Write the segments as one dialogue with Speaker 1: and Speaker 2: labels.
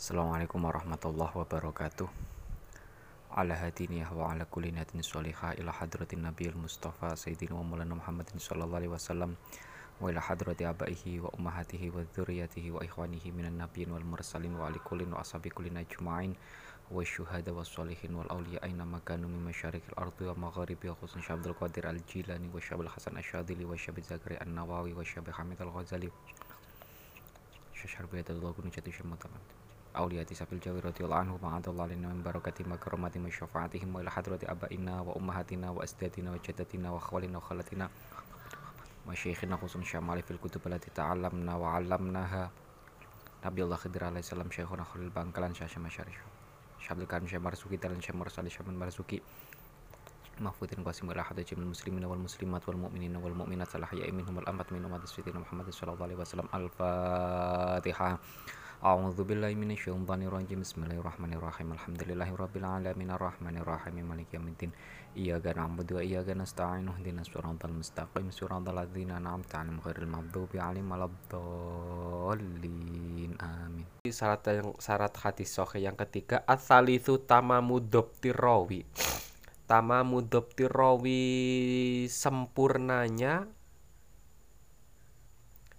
Speaker 1: Assalamualaikum warahmatullahi wabarakatuh. Ala hadiniyah wa ala kulli natin sholihah ila hadratin nabiyil mustafa sayyidina wa maulana muhammadin sallallahu alaihi wasallam wa ila hadrati abaihi wa ummahatihi wa dzurriyyatihi wa ikhwanihi minan nabiyyin wal mursalin wa ali kullin wa ashabi kullin ajma'in wa syuhada wa sholihin wal awliya aina makanu min masyariqil ardi wa magharibi wa khusus Syabdul Qadir al-Jilani wa Syabil Hasan Asyadili wa Syabil Zakari an-Nawawi wa Syabil Hamid al-Ghazali. Syashar biyadallahu kunujati syamataman Auliyati sabil jawi radhiyallahu anhu ma'adallahu lina min barakati makaromati wa syafaatihim wa ila hadrati abaina wa ummahatina wa asdatina wa jaddatina wa khawalina wa khalatina wa syekhina khusun syamali fil kutub alati ta'alamna wa 'allamnaha Nabi Allah Khidir alaihi salam syekhuna Khalil Bangkalan syasya masyarif Syabdul Karim Syekh Marzuki Talan Syekh Mursali Syekh Marzuki Mahfudin Qasim ila hadrati jamil muslimina wal muslimat wal mu'minina wal mu'minat salah ya minhum wal amat minhum wa tasfitina Muhammad sallallahu alaihi wasallam al-fatihah A'udzu billahi minasyaitonir rajim. Bismillahirrahmanirrahim. Alhamdulillahi rabbil alamin arrahmanir rahim maliki yaumiddin. Iyyaka na'budu wa iyyaka nasta'in. Ihdinas siratal mustaqim. Siratal ladzina an'amta 'alaihim ghairil maghdubi 'alaihim waladdallin. Amin.
Speaker 2: Syarat yang syarat hadis sahih yang ketiga asalisu tamamu dhabtir rawi. Tamamu dhabtir rawi sempurnanya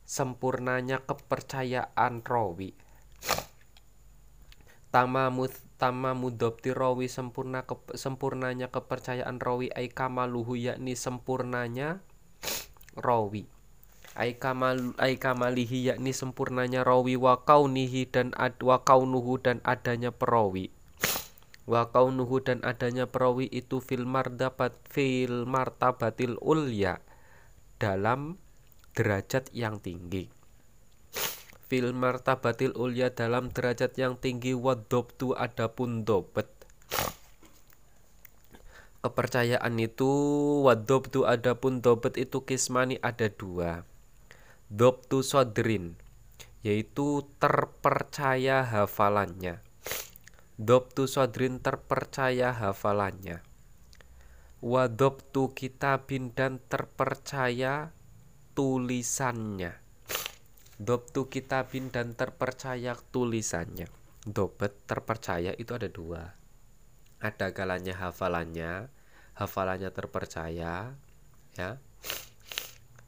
Speaker 2: sempurnanya kepercayaan rawi tamamu tamamu dhabti rawi sempurna ke, sempurnanya kepercayaan rawi ai kamaluhu yakni sempurnanya rawi ai kamal ai kamalihi yakni sempurnanya rawi wa kaunihi dan ad, wa kaunuhu dan adanya perawi wa kaunuhu dan adanya perawi itu fil martabat fil martabatil ulya dalam derajat yang tinggi fil martabatil ulya dalam derajat yang tinggi wadobtu adapun dobet kepercayaan itu wadobtu adapun dobet itu kismani ada dua. Dobtu sodrin yaitu terpercaya hafalannya. Dobtu sodrin terpercaya hafalannya. Wadobtu kitabin dan terpercaya tulisannya Dobtu kitabin dan terpercaya tulisannya. Dobet terpercaya itu ada dua. Ada kalanya hafalannya. Hafalannya terpercaya ya.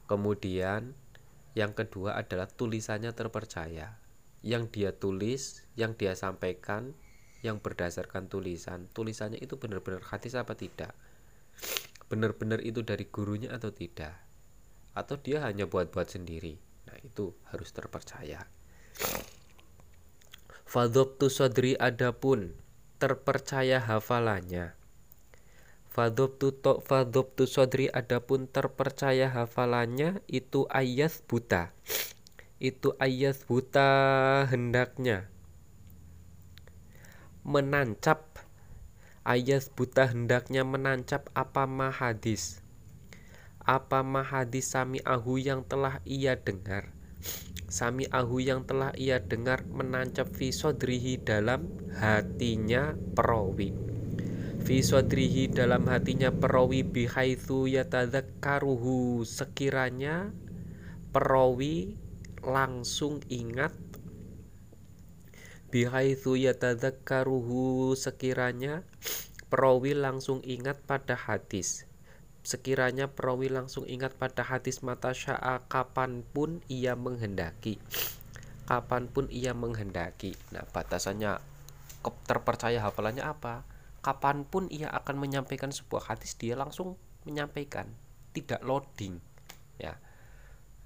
Speaker 2: Kemudian yang kedua adalah tulisannya terpercaya. Yang dia tulis, yang dia sampaikan Yang berdasarkan tulisan. Tulisannya itu benar-benar hadis apa tidak? Benar-benar itu dari gurunya atau tidak? Atau dia hanya buat-buat sendiri itu harus terpercaya. Fadobtu sodri adapun terpercaya hafalannya. Fadobtu to fadobtu sodri adapun terpercaya hafalannya itu ayat buta. Itu ayat buta hendaknya menancap ayat buta hendaknya menancap apa mahadis apa mahadis sami ahu yang telah ia dengar? Sami ahu yang telah ia dengar menancap fi sodrihi dalam hatinya perawi. Fi sodrihi dalam hatinya perawi bihaithu yatadzakkaruhu. Sekiranya perawi langsung ingat bihaithu yatadzakkaruhu sekiranya perawi langsung ingat pada hadis sekiranya perawi langsung ingat pada hadis mata sya'a kapan pun ia menghendaki. Kapan pun ia menghendaki. Nah batasannya terpercaya hafalannya apa? Kapan pun ia akan menyampaikan sebuah hadis dia langsung menyampaikan. Tidak loading ya.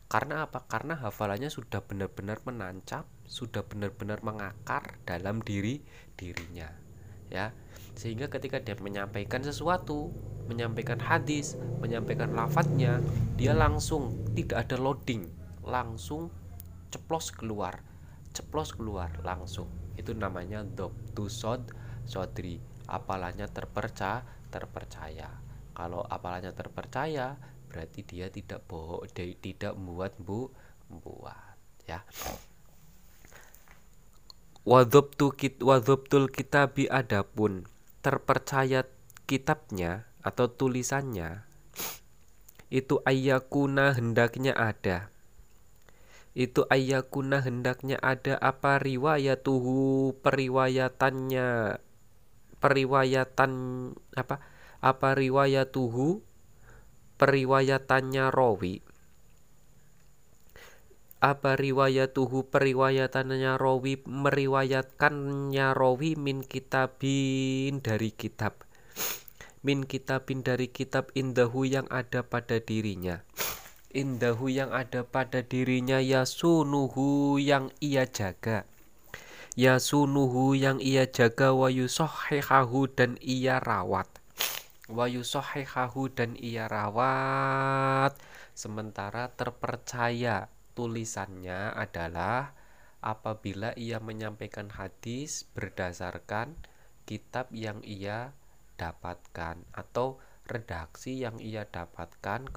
Speaker 2: Karena apa? Karena hafalannya sudah benar-benar menancap sudah benar-benar mengakar dalam diri dirinya ya. Sehingga ketika dia menyampaikan sesuatu menyampaikan hadis menyampaikan lafadznya dia langsung tidak ada loading. Langsung ceplos keluar ceplos keluar langsung. Itu namanya tu sod sodri. Apalanya terpercaya terpercaya. Kalau apalanya terpercaya berarti dia tidak bohong tidak membuat bu membuat ya. Wadobtu kit wadobtul kitabi adapun. Terpercaya kitabnya atau tulisannya itu ayakuna hendaknya ada. Itu ayakuna hendaknya ada apa riwayatuhu periwayatannya periwayatan apa apa riwayatuhu periwayatannya rawi. Apa riwayatuhu periwayatannya rawi meriwayatkannya rawi min kitabin dari kitab min kitabin dari kitab indahu yang ada pada dirinya. Indahu yang ada pada dirinya yasunuhu yang ia jaga. Yasunuhu yang ia jaga wa yusohihahu dan ia rawat. Wa yusohihahu dan ia rawat. Sementara terpercaya tulisannya adalah apabila ia menyampaikan hadis berdasarkan kitab yang ia dapatkan atau redaksi yang ia dapatkan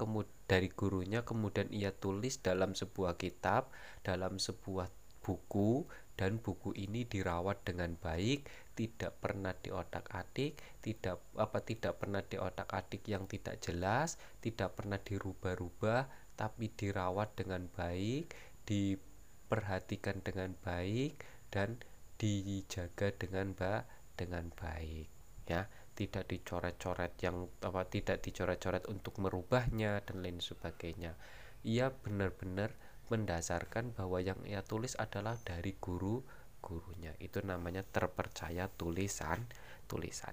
Speaker 2: dari gurunya kemudian ia tulis dalam sebuah kitab dalam sebuah buku dan buku ini dirawat dengan baik tidak pernah diotak-atik tidak apa tidak pernah diotak-atik yang tidak jelas tidak pernah dirubah-rubah tapi dirawat dengan baik, diperhatikan dengan baik dan dijaga dengan ba dengan baik ya tidak dicoret-coret yang apa tidak dicoret-coret untuk merubahnya dan lain sebagainya ia benar-benar mendasarkan bahwa yang ia tulis adalah dari guru gurunya itu namanya terpercaya tulisan tulisan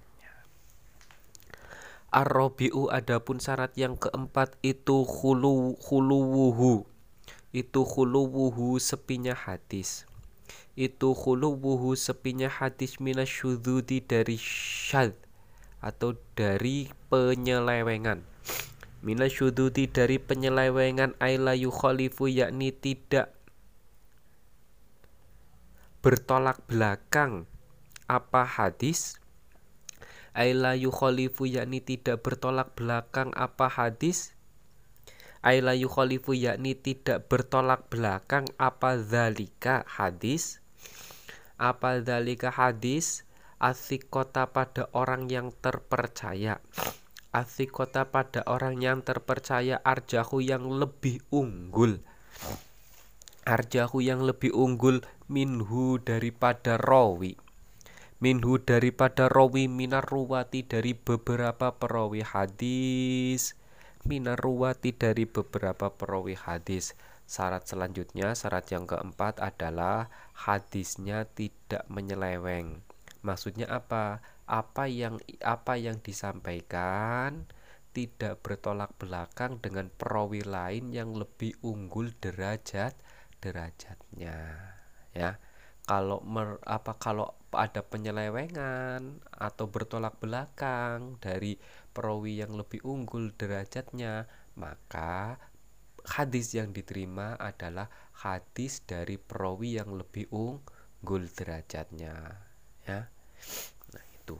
Speaker 2: Ar-Rabi'u adapun syarat yang keempat itu khulu khuluwuhu. Itu khuluwuhu sepinya hadis. Itu khuluwuhu sepinya hadis minasyududi dari syad atau dari penyelewengan. Minasyududi dari penyelewengan aila yukhalifu yakni tidak bertolak belakang. Apa hadis? Aila yukhalifu yakni tidak bertolak belakang. Apa hadis? Aila yukhalifu yakni tidak bertolak belakang. Apa zalika hadis? Apa zalika hadis Asikota pada orang yang terpercaya. Asikota pada orang yang terpercaya Arjahu yang lebih unggul. Arjahu yang lebih unggul minhu daripada rawi. Minhu daripada rawi minar ruwati dari beberapa perawi hadis. Minar ruwati dari beberapa perawi hadis. Syarat selanjutnya syarat yang keempat adalah hadisnya tidak menyeleweng maksudnya apa? Apa yang apa yang disampaikan tidak bertolak belakang dengan perawi lain yang lebih unggul derajat derajatnya ya. Kalau mer, apa kalau ada penyelewengan atau bertolak belakang dari perawi yang lebih unggul derajatnya maka hadis yang diterima adalah hadis dari perawi yang lebih unggul derajatnya ya nah itu.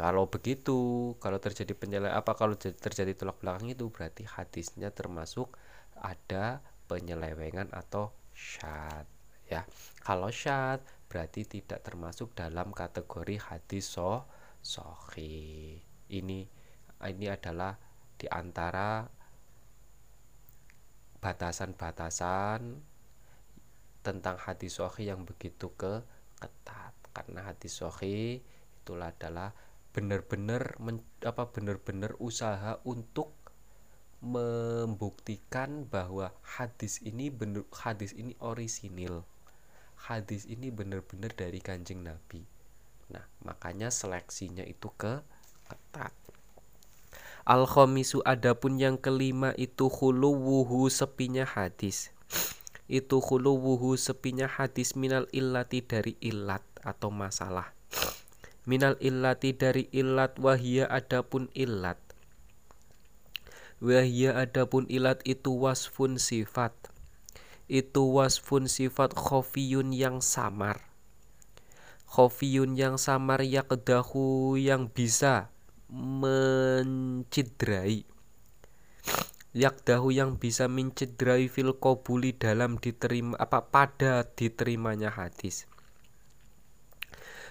Speaker 2: Kalau begitu kalau terjadi penyele apa kalau terjadi tolak belakang itu berarti hadisnya termasuk ada penyelewengan atau syad ya. Kalau syad berarti tidak termasuk dalam kategori hadis so sohi. Ini ini adalah di antara batasan-batasan tentang hadis sohi yang begitu ke ketat karena hadis sohi itulah adalah benar-benar apa benar-benar usaha untuk membuktikan bahwa hadis ini benar hadis ini orisinil hadis ini benar-benar dari kanjeng Nabi. Nah, makanya seleksinya itu ke ketat. Al khomisu adapun yang kelima itu khuluwuhu sepinya hadis. Itu khuluwuhu sepinya hadis minal illati dari illat atau masalah. Minal illati dari illat wahia adapun illat. Wahia adapun ilat itu wasfun sifat itu wasfun sifat khofiyun yang samar khofiyun yang samar yakdahu yang bisa mencidrai yakdahu yang bisa mencederai fil kobuli dalam diterima apa pada diterimanya hadis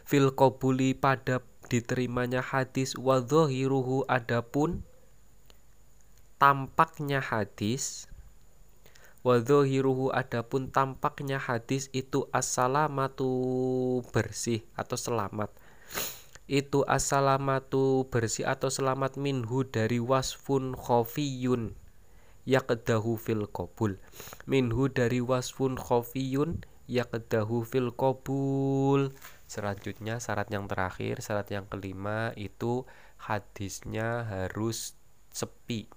Speaker 2: fil kobuli pada diterimanya hadis wadhohiruhu adapun tampaknya hadis Wadzohiruhu adapun tampaknya hadis itu assalamatu bersih atau selamat. Itu assalamatu bersih atau selamat minhu dari wasfun khofiyun yaqdahu fil qabul. Minhu dari wasfun khofiyun yaqdahu fil qabul selanjutnya syarat yang terakhir syarat yang kelima itu hadisnya harus sepi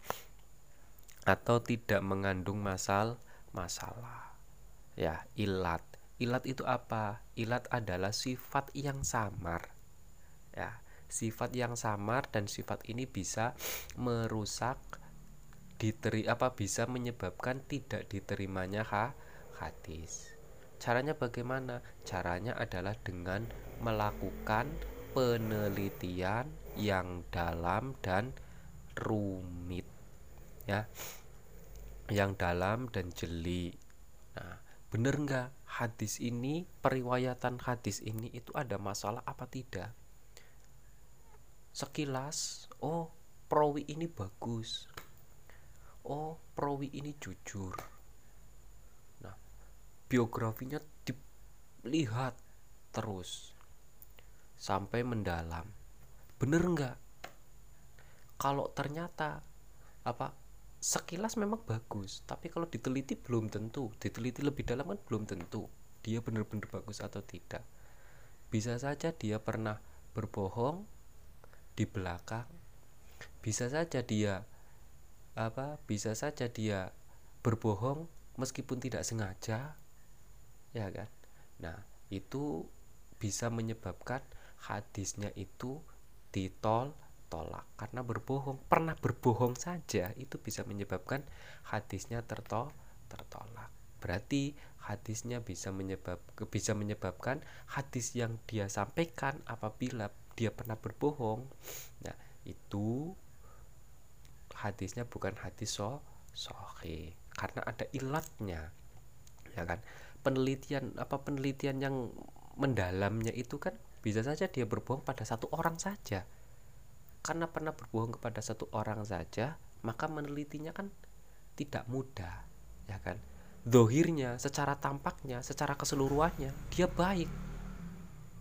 Speaker 2: atau tidak mengandung masal masalah. Ya ilat. Ilat itu apa? Ilat adalah sifat yang samar. Ya sifat yang samar dan sifat ini bisa merusak diteri apa bisa menyebabkan tidak diterimanya ha, hadis caranya bagaimana? Caranya adalah dengan melakukan penelitian yang dalam dan rumit ya. Yang dalam dan jeli. Nah bener nggak? Hadis ini periwayatan hadis ini itu ada masalah apa tidak? Sekilas oh perawi ini bagus. Oh perawi ini jujur biografinya dilihat terus sampai mendalam. Bener nggak? Kalau ternyata apa sekilas memang bagus tapi kalau diteliti belum tentu. Diteliti lebih dalam kan belum tentu dia benar-benar bagus atau tidak. Bisa saja dia pernah berbohong di belakang. Bisa saja dia apa bisa saja dia berbohong meskipun tidak sengaja ya kan? Nah itu bisa menyebabkan hadisnya itu ditol tertolak karena berbohong. Pernah berbohong saja itu bisa menyebabkan hadisnya terto tertolak. Berarti hadisnya bisa menyebab bisa menyebabkan hadis yang dia sampaikan apabila dia pernah berbohong. Nah itu hadisnya bukan hadis so sohe karena ada ilatnya. Ya kan penelitian apa penelitian yang mendalamnya itu kan bisa saja dia berbohong pada satu orang saja. Karena pernah berbohong kepada satu orang saja maka menelitinya kan tidak mudah ya kan? Dohirnya secara tampaknya secara keseluruhannya dia baik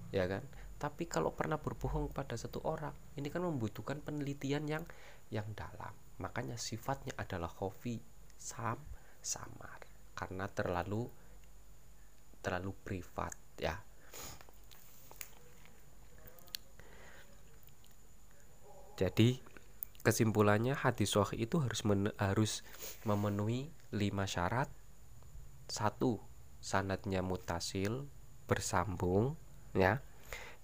Speaker 2: ya kan? Tapi kalau pernah berbohong pada satu orang ini kan membutuhkan penelitian yang yang dalam. Makanya sifatnya adalah hobi sam samar. Karena terlalu terlalu privat ya Jadi kesimpulannya hadis sahih itu harus men harus memenuhi lima syarat. Satu, sanatnya mutasil bersambung ya.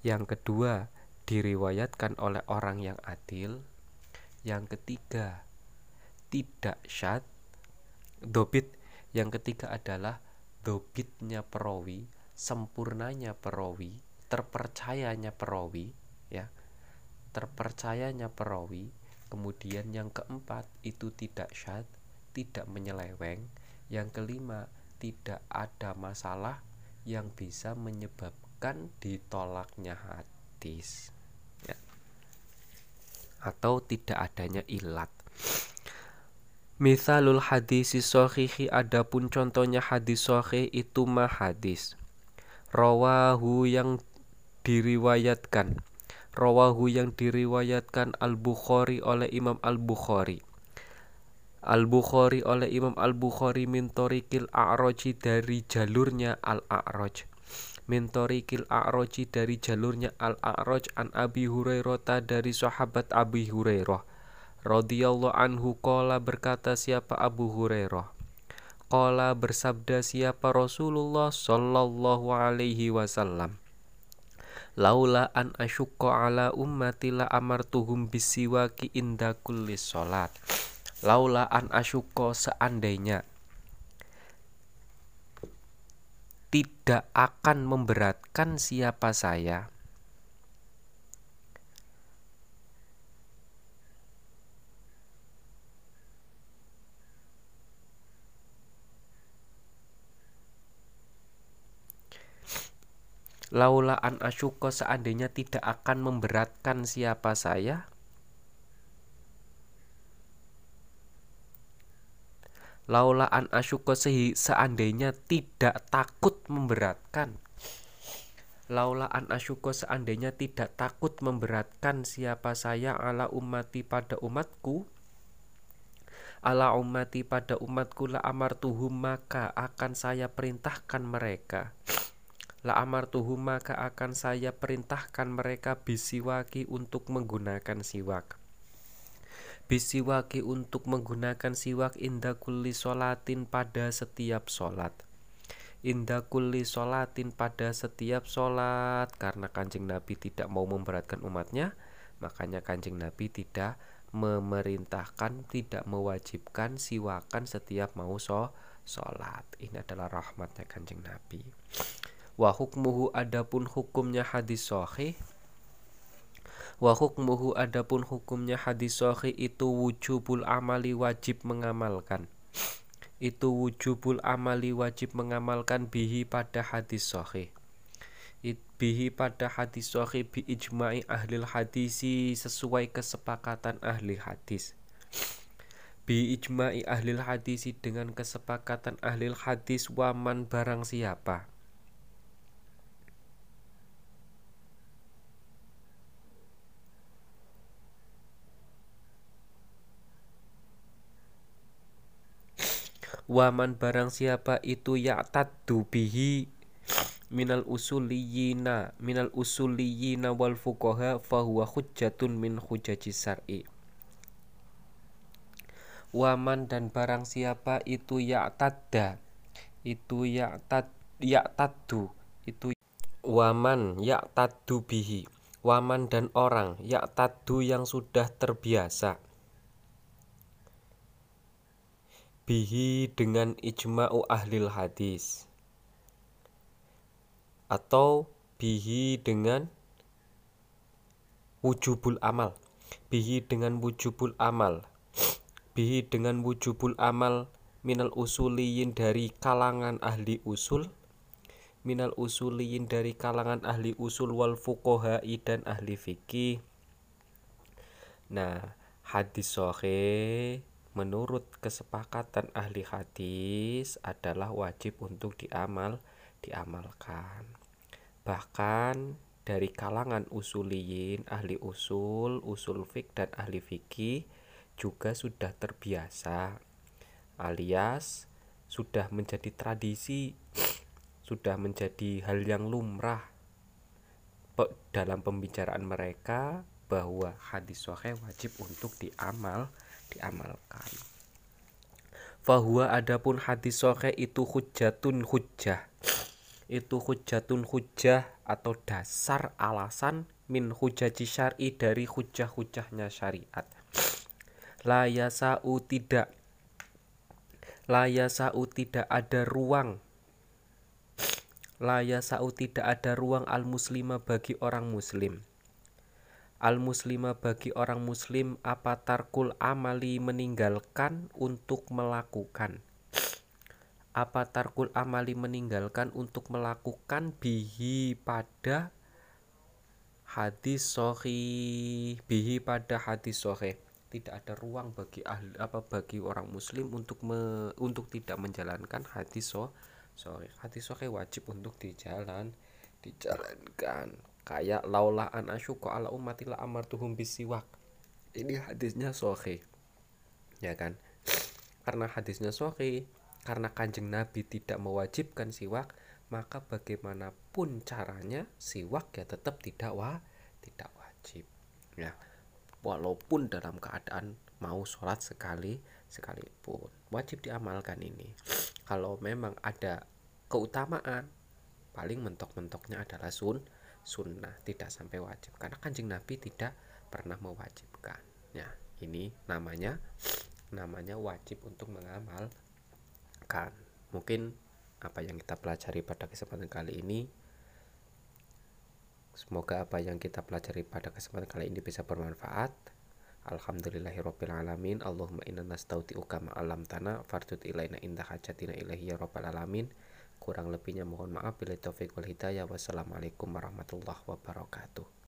Speaker 2: Yang kedua, diriwayatkan oleh orang yang adil. Yang ketiga, tidak syad. Dobit yang ketiga adalah dobitnya perawi, sempurnanya perawi, terpercayanya perawi ya. Terpercayanya perawi. Kemudian yang keempat itu tidak syad tidak menyeleweng. Yang kelima tidak ada masalah yang bisa menyebabkan ditolaknya hadis ya. atau tidak adanya ilat Misalul hadis sohihi adapun contohnya hadis sohih itu mah hadis. Rawahu yang diriwayatkan. Rawahu yang diriwayatkan Al-Bukhari oleh Imam Al-Bukhari. Al-Bukhari oleh Imam Al-Bukhari min torikil a'roji dari jalurnya Al-A'roj min torikil a'roji dari jalurnya Al-A'roj an Abi Hurairah dari sahabat Abi Hurairah radhiyallahu anhu qala berkata siapa Abu Hurairah? Qala bersabda siapa Rasulullah sallallahu alaihi wasallam? Laula an asyukka ala ummati la amartuhum bisiwaki inda kulli sholat laula an asyukka seandainya tidak akan memberatkan siapa saya Laula an asyuko seandainya tidak akan memberatkan siapa saya? Laula an asyuko seandainya tidak takut memberatkan. Laula an asyuko seandainya tidak takut memberatkan siapa saya ala ummati pada umatku? Ala ummati pada umatku la amartuhum maka akan saya perintahkan mereka la amartuhum maka akan saya perintahkan mereka bisiwaki untuk menggunakan siwak. Bisiwaki untuk menggunakan siwak indah kulli solatin pada setiap solat indah kulli solatin pada setiap solat karena kanjeng Nabi tidak mau memberatkan umatnya makanya kanjeng Nabi tidak memerintahkan tidak mewajibkan siwakan setiap mau so sholat. Ini adalah rahmatnya kanjeng Nabi wa hukmuhu adapun hukumnya hadis sahih. Wa hukmuhu adapun hukumnya hadis sahih itu wujubul amali wajib mengamalkan. Itu wujubul amali wajib mengamalkan bihi pada hadis sahih. Bihi pada hadis sahih bi ijma'i ahli hadisi sesuai kesepakatan ahli hadis. Bi ijma'i ahli hadisi dengan kesepakatan ahli hadis waman barang siapa Waman barang siapa itu ya'taddu bihi minal usuliyina minal usuliyina wal fuqaha fahuwa hujjatun min hujaji syar'i. Waman dan barang siapa itu ya'tadda itu ya'tad ya'taddu itu waman ya'taddu bihi waman dan orang ya'taddu yang sudah terbiasa bihi dengan ijma'u ahlil hadis. Atau bihi dengan wujubul amal. Bihi dengan wujubul amal. Bihi dengan wujubul amal minal usuliyin dari kalangan ahli usul. Minal usuliyin dari kalangan ahli usul wal fuqohai dan ahli fikih nah hadis sahih menurut kesepakatan ahli hadis adalah wajib untuk diamal diamalkan. Bahkan dari kalangan usuliyin, ahli usul, usul fik dan ahli fikih juga sudah terbiasa alias sudah menjadi tradisi, sudah menjadi hal yang lumrah dalam pembicaraan mereka bahwa hadis sahih wajib untuk diamal diamalkan. Fahuwa adapun hadis sahih itu hujatun hujjah. Itu hujatun hujjah atau dasar alasan min hujaji syar'i dari hujah-hujahnya syariat. La yasa'u tidak La yasa'u tidak ada ruang La yasa'u tidak ada ruang al muslima bagi orang muslim al muslima bagi orang muslim apa tarkul amali meninggalkan untuk melakukan? Apa tarkul amali meninggalkan untuk melakukan? Bihi pada hadis sohi bihi pada hadis sohi tidak ada ruang bagi ahli apa bagi orang muslim untuk me, untuk tidak menjalankan hadis so hadis sohi wajib untuk dijalan dijalankan kayak laulah an asyuqa ala ummati la amartuhum bisiwak. Ini hadisnya sahih. Ya kan? Karena hadisnya sahih karena kanjeng nabi tidak mewajibkan siwak maka bagaimanapun caranya siwak ya tetap tidak wa tidak wajib. Ya walaupun dalam keadaan mau sholat sekali sekalipun. Wajib diamalkan ini. Kalau memang ada keutamaan paling mentok-mentoknya adalah sun sunnah tidak sampai wajib. Karena kanjeng nabi tidak pernah mewajibkan. Ya ini namanya namanya wajib untuk mengamalkan. Mungkin apa yang kita pelajari pada kesempatan kali ini semoga apa yang kita pelajari pada kesempatan kali ini bisa bermanfaat. Alhamdulillahirrabbilalamin Allahumma inna nastaudi'uka ma'alam tanah Fardut ilaina indah hajatina ilahi ya alamin Kurang lebihnya mohon maaf. Bila taufik wal hidayah. Wassalamualaikum warahmatullahi wabarakatuh.